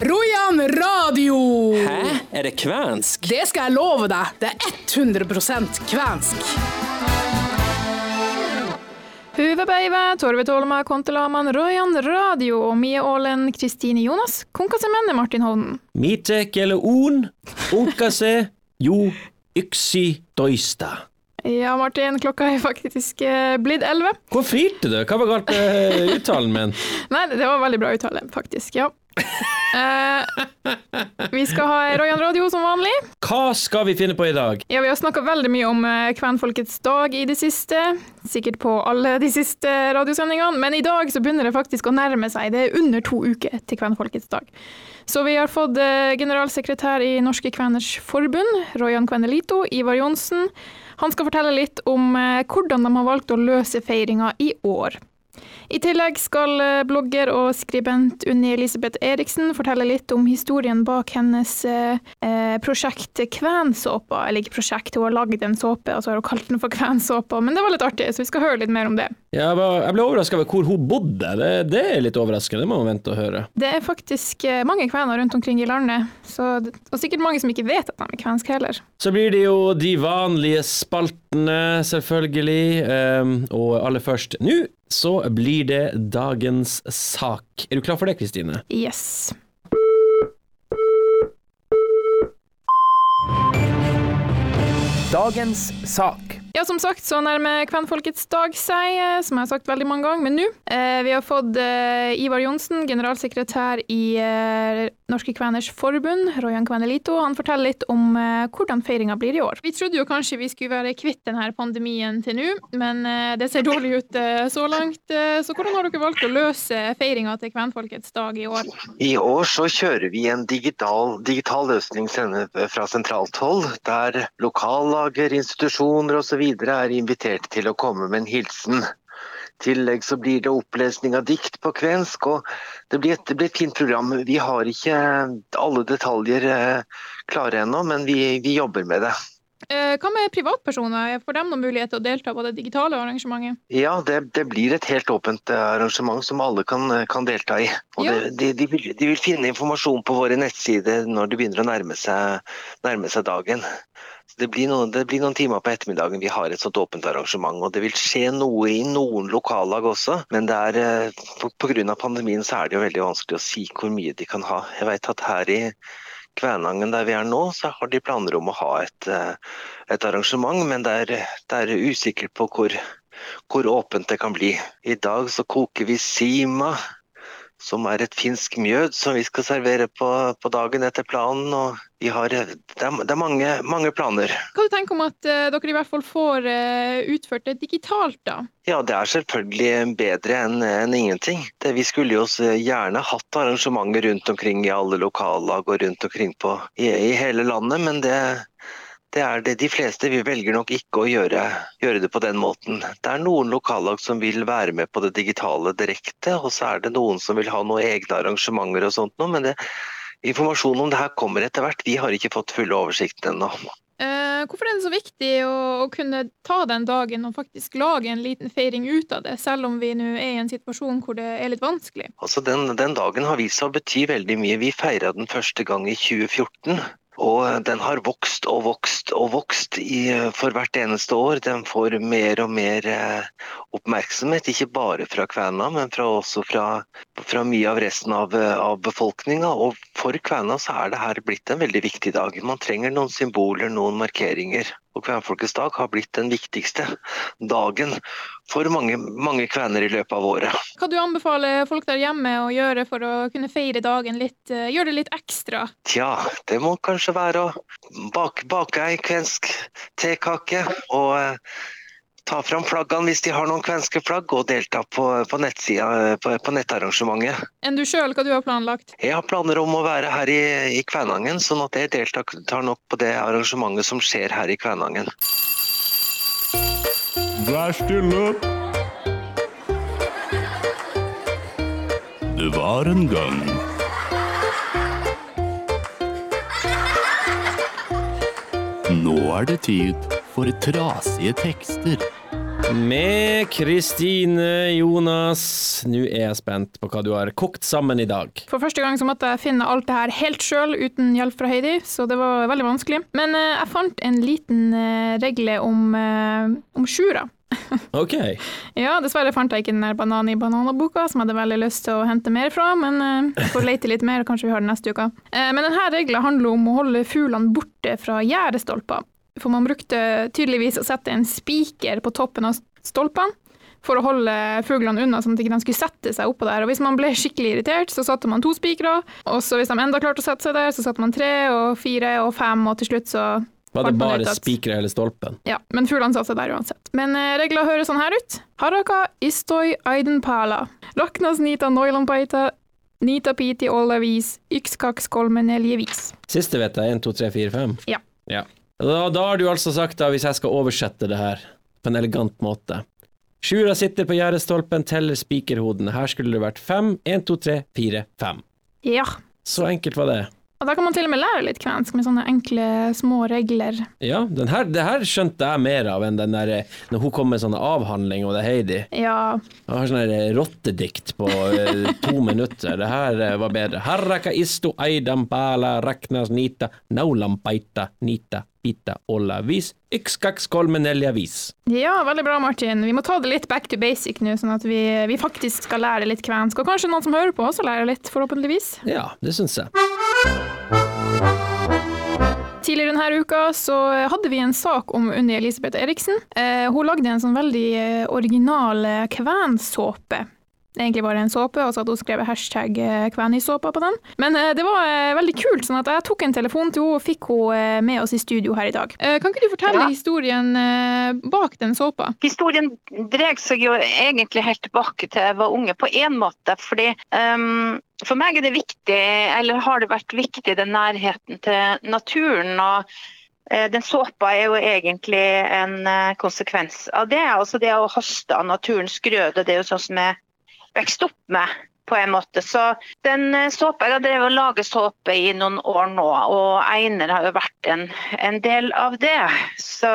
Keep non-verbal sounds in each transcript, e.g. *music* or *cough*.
Rojan radio! Hæ? Er det kvensk? Det skal jeg love deg. Det er 100% kvensk. Huvudpäivä, Torve Tolma, Kontelaman, Rojan Radio, og Mie Ålen, Kristine Jonas, Konkasemenne Martin Hovden. Mitek eller on, onkase, jo, yksi, doista. Ja, Martin, klokka er faktisk eh, blitt elleve. Hvor flirte du? Hva var galt med uttalen min? *laughs* Nei, det var veldig bra uttale, faktisk. Ja. Eh, vi skal ha Royan Radio som vanlig. Hva skal vi finne på i dag? Ja, Vi har snakka veldig mye om eh, kvenfolkets dag i det siste. Sikkert på alle de siste radiosendingene, men i dag så begynner det faktisk å nærme seg. Det er under to uker til kvenfolkets dag. Så vi har fått eh, generalsekretær i Norske Kveners Forbund, Royan Kvenelito, Ivar Johnsen. Han skal fortelle litt om eh, hvordan de har valgt å løse feiringa i år. I tillegg skal eh, blogger og skribent Unni Elisabeth Eriksen fortelle litt om historien bak hennes eh, eh, prosjekt Kvensåpa. Eller ikke prosjekt, hun har lagd en såpe, og så har hun kalt den for Kvensåpa. Men det var litt artig, så vi skal høre litt mer om det. Jeg, var, jeg ble overraska over hvor hun bodde. Det, det er litt overraskende, det må man vente og høre. Det er faktisk eh, mange kvener rundt omkring i landet, så, og sikkert mange som ikke vet at de er kvenske heller. Så blir det jo de vanlige spaltene, selvfølgelig. Um, og aller først nå så blir det dagens sak. Er du klar for det, Kristine? Yes. Dagens sak. Ja, som sagt så nærmer kvenfolkets dag seg, som jeg har sagt veldig mange ganger, men nå. Eh, vi har fått eh, Ivar Johnsen, generalsekretær i eh, Norske Kveners Forbund, Royan Kvenelito. Han forteller litt om eh, hvordan feiringa blir i år. Vi trodde jo kanskje vi skulle være kvitt denne pandemien til nå, men eh, det ser dårlig ut eh, så langt. Så hvordan har dere valgt å løse feiringa til kvenfolkets dag i år? I år så kjører vi en digital, digital løsning fra sentralt hold, der lokallager, institusjoner osv. er invitert til å komme med en hilsen. Tillegg så blir det opplesning av dikt på kvensk, og det blir, et, det blir et fint program. Vi har ikke alle detaljer eh, klare ennå, men vi, vi jobber med det. Eh, Hva med privatpersoner? Får de noen mulighet til å delta på det digitale arrangementet? Ja, det, det blir et helt åpent eh, arrangement som alle kan, kan delta i. Og Ja. det, de, de, vil, de vil finne informasjon på våre nettsider når det begynner å nærme seg, nærme seg dagen. Det, blir noen, det blir noen timer på ettermiddagen vi har et sånt åpent arrangement. Og det vil skje noe i noen lokallag også, men eh, av pandemien så er det jo veldig vanskelig å si hvor mye de kan ha. Jeg vet at her i Kvænangen der vi er nå, så har de planer om å ha et, eh, et arrangement, men det er, det er usikkert på hvor, hvor åpent det kan bli. I dag så koker vi sima, som er et finsk mjød som vi skal servere på, på dagen etter planen. Og vi har, det er, det er mange, mange planer. Hva du tenker om at uh, dere i hvert fall får uh, utført det digitalt, da? Ja, det er selvfølgelig bedre enn en ingenting. Det, vi skulle jo gjerne hatt arrangementer rundt omkring i alle lokallag og rundt omkring på, i, i hele landet, men det, det er det de fleste. Vi velger nok ikke å gjøre, gjøre det på den måten. Det er noen lokallag som vil være med på det digitale direkte, og så er det noen som vil ha noen egne arrangementer og sånt noe, men det, informasjon om det her kommer etter hvert. Vi har ikke fått fulle oversikten ennå. Eh, hvorfor er det så viktig å, å kunne ta den dagen og faktisk lage en liten feiring ut av det, selv om vi nå er i en situasjon hvor det er litt vanskelig? Altså den, den dagen har vist seg å bety veldig mye. Vi feira den første gang i 2014. Og den har vokst og vokst og vokst i, for hvert eneste år. Den får mer og mer eh, oppmerksomhet, ikke bare fra kvæna, men fra, også fra, fra mye av resten av, eh, av befolkninga. Og for kvæna så er det her blitt en veldig viktig dag. Man trenger noen symboler, noen markeringer. Og Kvenfolkets dag har blitt den viktigste dagen for mange, mange kvener i løpet av året. Hva du anbefaler folk der hjemme å gjøre for å kunne feire dagen litt, eh, gjøre det litt ekstra? Tja, det må kanskje være å bake, bake ei kvensk tekake og eh, ta fram flaggene hvis de har noen kvenske flagg, og delta på, på nettsida på, på nettarrangementet. Enn du sjøl, hva du har planlagt? Jeg har planer om å være her i, i Kvænangen, sånn at jeg deltar nok på det arrangementet som skjer her i Kvænangen. Vær stille. Det var en gang Nå er det tid for trasige tekster. Med Kristine Jonas. Nå er jeg spent på hva du har kokt sammen i dag. For første gang så måtte jeg finne alt det her helt sjøl, uten hjelp fra Heidi, så det var veldig vanskelig. Men eh, jeg fant en liten eh, regle om, eh, om sjura. *laughs* OK. Ja, dessverre fant jeg ikke den der banan i banana-boka, som jeg hadde veldig lyst til å hente mer fra, men eh, jeg får lete litt mer, og kanskje vi har den neste uke. Eh, men denne regla handler om å holde fuglene borte fra gjerdestolper. For man brukte tydeligvis å sette en spiker på toppen av stolpene for å holde fuglene unna, sånn at de ikke skulle sette seg oppå der. Og hvis man ble skikkelig irritert, så satte man to spikere, og så hvis de enda klarte å sette seg der, så satte man tre og fire og fem, og til slutt så Var det bare spikere eller stolpen? Ja, men fuglene satte seg der uansett. Men eh, regla høres sånn her ut. Haraka istoi aidenpala. Raknas nita noilompaita Nita piti ollavis Ykskaks kolmeneljevis. Siste vet jeg. 1, 2, 3, 4, 5. Ja. ja. Da, da har du altså sagt, da, hvis jeg skal oversette det her på en elegant måte Sjura sitter på gjerdestolpen, teller spikerhodene. Her skulle det vært fem. 1, 2, 3, 4, 5. Ja. Så enkelt var det. Og da kan man til og med lære litt kvensk med sånne enkle, små regler. Ja, den her, det her skjønte jeg mer av enn den der eh, når hun kom med sånne avhandling, og det er Heidi. Ja. Jeg har sånn eh, rottedikt på eh, to *laughs* minutter. Det her var bedre. Harraka istu aidam bala raknas nita naulam, beita, nita pita olla vis vis. ja, veldig bra, Martin. Vi må ta det litt back to basic nå, sånn at vi, vi faktisk skal lære litt kvensk. Og kanskje noen som hører på også lærer litt, forhåpentligvis. Ja, det syns jeg. Tidligere denne uka så hadde vi en sak om Unni Elisabeth Eriksen. Eh, hun lagde en sånn veldig eh, original eh, kvensåpe. Egentlig bare en såpe, og så hadde hun skrevet hashtag eh, på den. Men eh, det var eh, veldig kult, sånn at jeg tok en telefon til henne og fikk henne med oss i studio her i dag. Kan ikke du fortelle Ja. historien bak den såpa? Historien dreier seg jo egentlig helt tilbake til jeg var unge, på én måte. fordi um, For meg er det viktig, eller har det vært viktig, den nærheten til naturen. og den såpa er jo egentlig en konsekvens av det. altså Det å høste av naturens grøde, det er jo sånn som jeg vokste opp med. på en måte. Så den såpe, såpa, Jeg har drevet og laget såpe i noen år nå, og Einer har jo vært en, en del av det. Så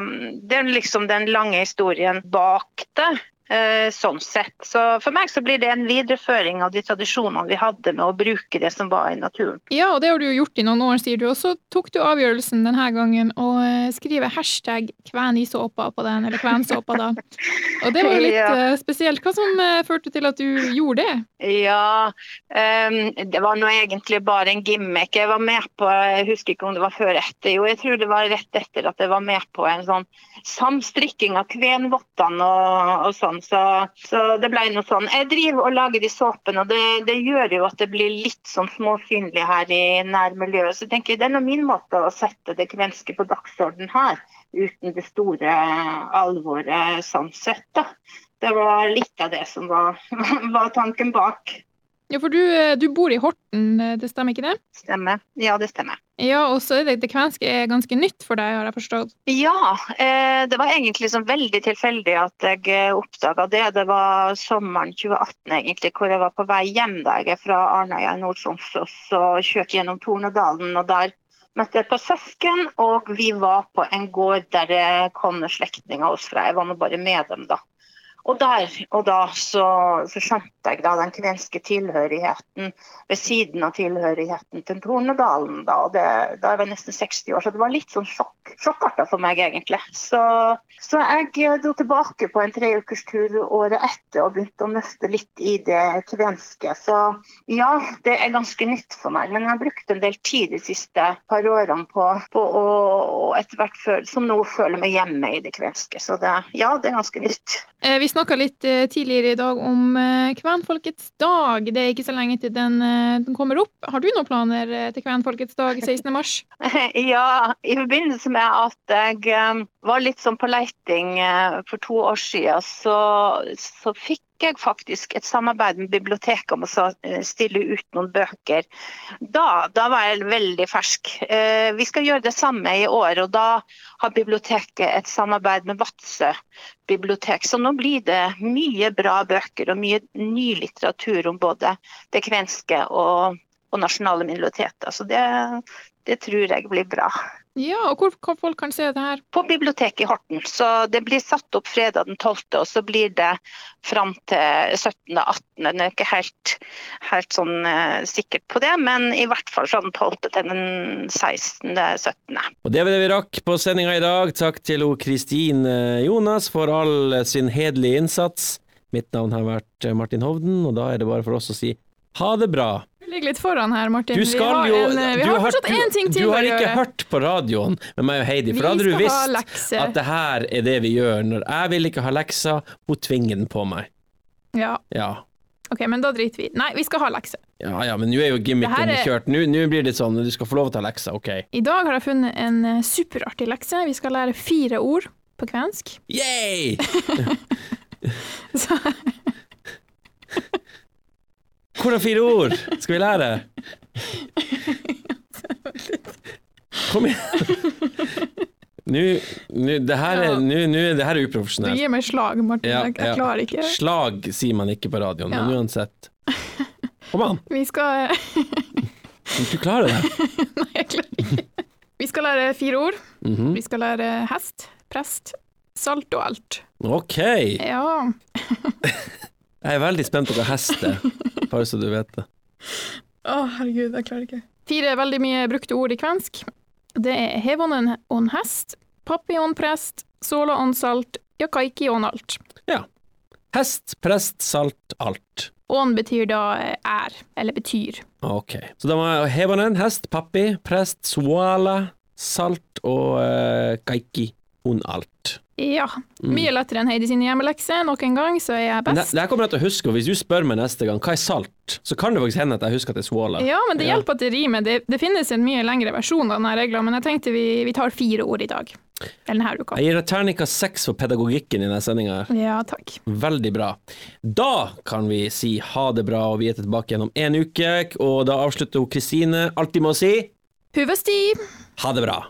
mm, det er liksom den lange historien bak det. Eh, Sånn sett. Så For meg så blir det en videreføring av de tradisjonene vi hadde med å bruke det som var i naturen. Ja, og det har du jo gjort i noen år, sier du. Og så tok du avgjørelsen denne gangen å eh, skrive hashtag kvenisåpa på den, eller kvensåpa da. Og det var jo litt *laughs* Ja. eh, spesielt. Hva som førte til at du gjorde det? Ja, um, det var nå egentlig bare en gimmick. Jeg var med på, jeg husker ikke om det var før etter, jo jeg tror det var rett etter at jeg var med på en sånn samstrikking av kvenvottene og, og sånn. Så, så det ble noe sånn. Jeg driver og lager de såpene, og det, det gjør jo at det blir litt sånn småsynlig her i nærmiljøet. Så jeg tenker det er nå min måte å sette det kvenske på dagsorden her, uten det store alvoret sånn sett. da. Det var litt av det som var, *laughs* var tanken bak. Ja, for du, eh, du bor i Horten, eh, det stemmer ikke det? Stemmer. Ja, det stemmer. Ja, og så er det, det kvenske er ganske nytt for deg, har jeg forstått. Ja, eh, det var egentlig sånn veldig tilfeldig at jeg eh, oppdaga det. Det var sommeren 2018 egentlig, hvor jeg var på vei hjem der er fra Arnøya i Nord-Troms. Og kjørte gjennom Tornedalen, og der møtte jeg på søsken. Og vi var på en gård der det kom slektninger oss fra. Jeg var nå bare med dem, da. Og der og da så, så skjønte jeg da den kvenske tilhørigheten ved siden av tilhørigheten til Tornedalen. Da, og det, da jeg var nesten 60 år, så det var litt sånn sjokk, sjokkarta for meg, egentlig. Så, så jeg dro tilbake på en treukerstur året etter og begynte å nøste litt i det kvenske. Så ja, det er ganske nytt for meg. Men jeg har brukt en del tid de siste par årene på, på å å etter hvert føle, som nå føler meg hjemme i det kvenske. Så det, ja, det er ganske nytt. Eh, Vi snakka litt eh, tidligere i dag om eh, kvenfolkets dag. Det er ikke så lenge til den, eh, den kommer opp. Har du noen planer til kvenfolkets dag 16. mars? *laughs* Ja, i forbindelse med at jeg var litt sånn på leiting for to år siden, så, så fikk jeg faktisk et samarbeid med biblioteket om å eh, stille ut noen bøker. Da, da var jeg veldig fersk. Eh, Vi skal gjøre det samme i år, og da har biblioteket et samarbeid med Vadsø bibliotek. Så nå blir det mye bra bøker og mye ny litteratur om både det kvenske og, og nasjonale minoriteter. Så det, det tror jeg blir bra. Ja, og hvor kan folk kan se det her? På biblioteket i Horten. Så det blir satt opp fredag den 12., og så blir det fram til 17. og 18. Jeg er ikke helt, helt sånn uh, sikkert på det, men i hvert fall fra den 12. til den 16. 17. Og det var det vi rakk på sendinga i dag. Takk til Kristin Jonas for all sin hederlige innsats. Mitt navn har vært Martin Hovden, og da er det bare for oss å si ha det bra. Vi ligger litt foran her, Martin. Du skal vi har, en, eh, vi har fortsatt du- én ting til å gjøre. Du har ikke hørt på radioen med meg og Heidi, for da hadde du visst at det her er det vi gjør. Når jeg vil ikke ha lekser, hun tvinger den på meg. Ja, Ja. ok, men da driter vi. Nei, vi skal ha lekser. Ja ja, men nå er jo gimmicken er- kjørt. Nå nå blir det sånn, du skal få lov til å ta lekser, OK. I dag har jeg funnet en eh, superartig lekse. Vi skal lære fire ord på kvensk. Yay! *laughs* *laughs* Så, Hvordan fire ord skal vi lære? Kom igjen. Nå, nå, det her er, nå, nå, det her er du gir meg slag, Martin. Ja, jeg, jeg klarer ikke. Slag sier man ikke på radioen, men uansett. Kom an, *laughs* Vi skal du klarer det. *laughs* Nei, jeg klarer ikke. Vi skal lære fire ord. Mhm. Vi skal lære hest, prest, salt og alt. Ok, Ja. *laughs* jeg er veldig spent på hva hest er, bare så du vet det. Å, herregud, jeg klarer ikke. Fire veldig mye brukte ord i kvensk. Det er hevonen on hest, pappi on prest, sola on salt, ja kaikki on alt. Hest, prest, salt, alt. On betyr da eh, er, eller betyr. Ok, så da må jeg heve. Hest, pappi, prest, suala, salt og uh, kaiki, on alt. Ja. Mye lettere enn Heidi sine hjemmelekser. Nok en gang så er jeg best. det, det her kommer jeg til å huske, og hvis du spør meg neste gang hva er salt, så kan det faktisk hende at jeg husker at det er suala. Ja, men det Ja. hjelper at det rimer. Det, det finnes en mye lengre versjon av denne regla, men jeg tenkte vi, vi tar fire ord i dag. Eller denne uka. Jeg gir deg terningkast seks for pedagogikken i denne sendinga. Ja, takk. Veldig bra. Da kan vi si ha det bra, og vi er tilbake igjen om en uke. Og da avslutter hun Kristine alltid med å si Huvesti! ha det bra.